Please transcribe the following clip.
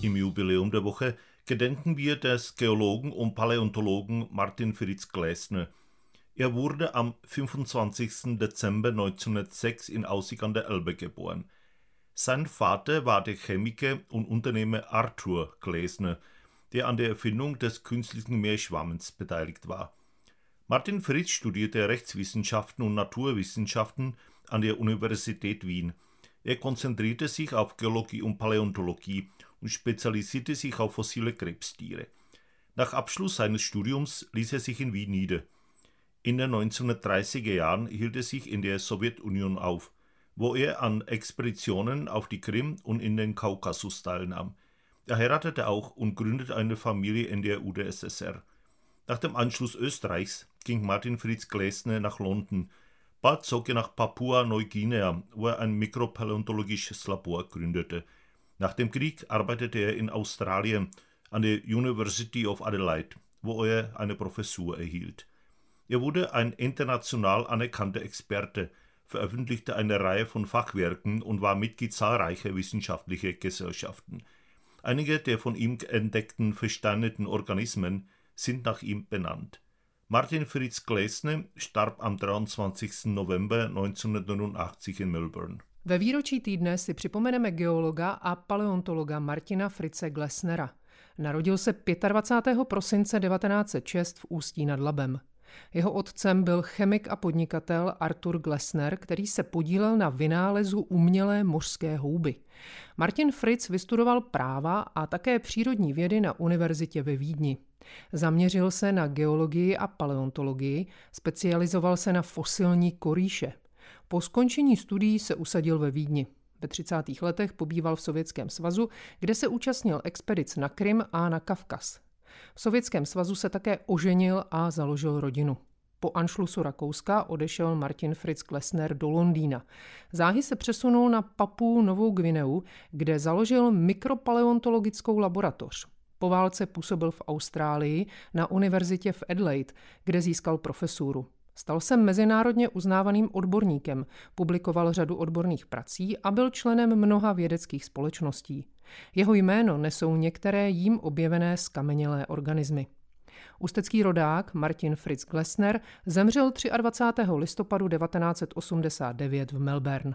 Im Jubiläum der Woche gedenken wir des Geologen und Paläontologen Martin Fritz Gläsner. Er wurde am 25. Dezember 1906 in Aussig an der Elbe geboren. Sein Vater war der Chemiker und Unternehmer Arthur Gläsner, der an der Erfindung des künstlichen Meerschwammens beteiligt war. Martin Fritz studierte Rechtswissenschaften und Naturwissenschaften an der Universität Wien. Er konzentrierte sich auf Geologie und Paläontologie und spezialisierte sich auf fossile Krebstiere. Nach Abschluss seines Studiums ließ er sich in Wien nieder. In den 1930er Jahren hielt er sich in der Sowjetunion auf, wo er an Expeditionen auf die Krim und in den Kaukasus teilnahm. Er heiratete auch und gründete eine Familie in der UdSSR. Nach dem Anschluss Österreichs ging Martin Fritz Gläsner nach London. Bald zog er nach Papua-Neuguinea, wo er ein mikropaläontologisches Labor gründete – nach dem Krieg arbeitete er in Australien an der University of Adelaide, wo er eine Professur erhielt. Er wurde ein international anerkannter Experte, veröffentlichte eine Reihe von Fachwerken und war Mitglied zahlreicher wissenschaftlicher Gesellschaften. Einige der von ihm entdeckten versteinerten Organismen sind nach ihm benannt. Martin Fritz Gläsner starb am 23. November 1989 in Melbourne. Ve výročí týdne si připomeneme geologa a paleontologa Martina Frice Glesnera. Narodil se 25. prosince 1906 v Ústí nad Labem. Jeho otcem byl chemik a podnikatel Arthur Glesner, který se podílel na vynálezu umělé mořské houby. Martin Fritz vystudoval práva a také přírodní vědy na univerzitě ve Vídni. Zaměřil se na geologii a paleontologii, specializoval se na fosilní koríše – po skončení studií se usadil ve Vídni. Ve 30. letech pobýval v Sovětském svazu, kde se účastnil expedic na Krym a na Kavkaz. V Sovětském svazu se také oženil a založil rodinu. Po anšlusu Rakouska odešel Martin Fritz Klesner do Londýna. Záhy se přesunul na Papu Novou Gvineu, kde založil mikropaleontologickou laboratoř. Po válce působil v Austrálii na univerzitě v Adelaide, kde získal profesuru. Stal se mezinárodně uznávaným odborníkem, publikoval řadu odborných prací a byl členem mnoha vědeckých společností. Jeho jméno nesou některé jím objevené skamenělé organismy. Ústecký rodák Martin Fritz Glesner zemřel 23. listopadu 1989 v Melbourne.